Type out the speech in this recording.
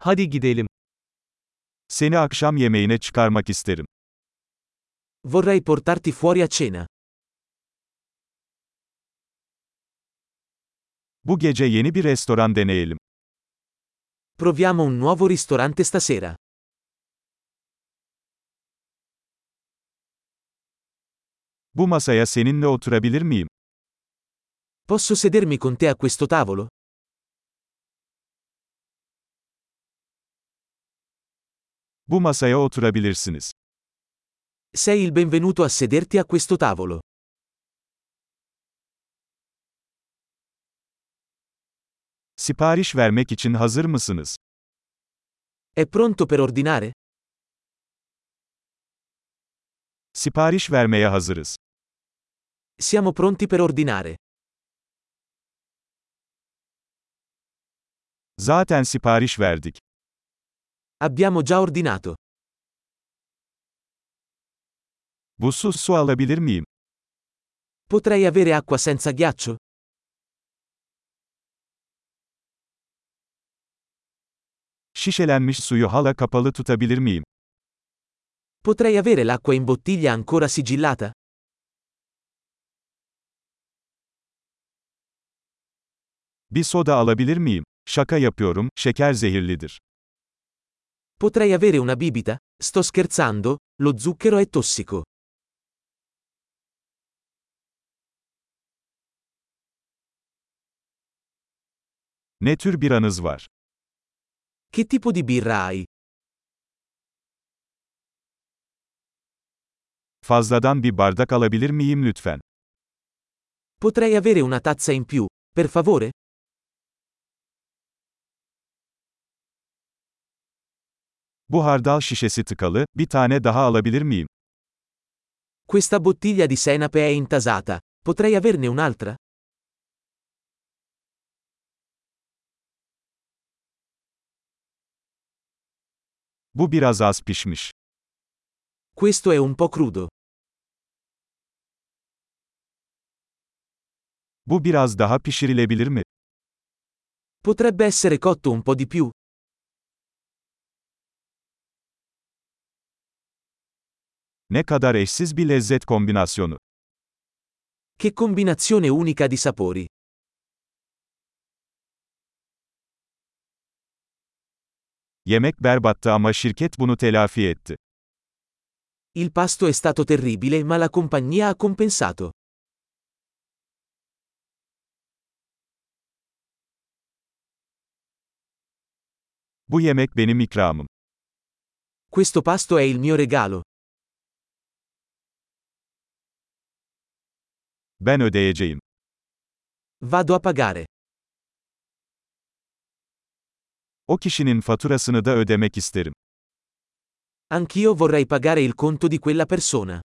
Hadi gidelim. Seni akşam yemeğine çıkarmak isterim. Vorrei portarti fuori a cena. Bu gece yeni bir restoran deneyelim. Proviamo un nuovo ristorante stasera. Bu masaya seninle oturabilir miyim? Posso sedermi con te a questo tavolo? Bu masaya oturabilirsiniz. Sei il benvenuto a sederti a questo tavolo. Sipariş vermek için hazır mısınız? È pronto per ordinare? Sipariş vermeye hazırız. Siamo pronti per ordinare. Zaten sipariş verdik. Abbiamo già ordinato. Buzsuz su alabilir miyim? Potrei avere acqua senza ghiaccio? Şişelenmiş suyu hala kapalı tutabilir miyim? Potrei avere l'acqua in bottiglia ancora sigillata? Bir soda alabilir miyim? Şaka yapıyorum, şeker zehirlidir. Potrei avere una bibita? Sto scherzando, lo zucchero è tossico. Ne tür biranız var? Che tipo di birra hai? Fazladan bir bardak alabilir miyim lütfen? Potrei avere una tazza in più, per favore? Bu hardal şişesi tıkalı, bir tane daha alabilir miyim? Questa bottiglia di senape è intasata. Potrei averne un'altra? Bu biraz az pişmiş. Questo è un po' crudo. Bu biraz daha pişirilebilir mi? Potrebbe essere cotto un po' di più? Ne kadar eşsiz bir lezzet kombinasyonu. Che combinazione unica di sapori. Yemek berbattı ama şirket bunu telafi etti. Il pasto è stato terribile ma la compagnia ha compensato. Bu yemek benim ikramım. Questo pasto è il mio regalo. Ben ödeyeceğim. Vado a pagare. O kişinin faturasını da ödemek isterim. Anch'io vorrei pagare il conto di quella persona.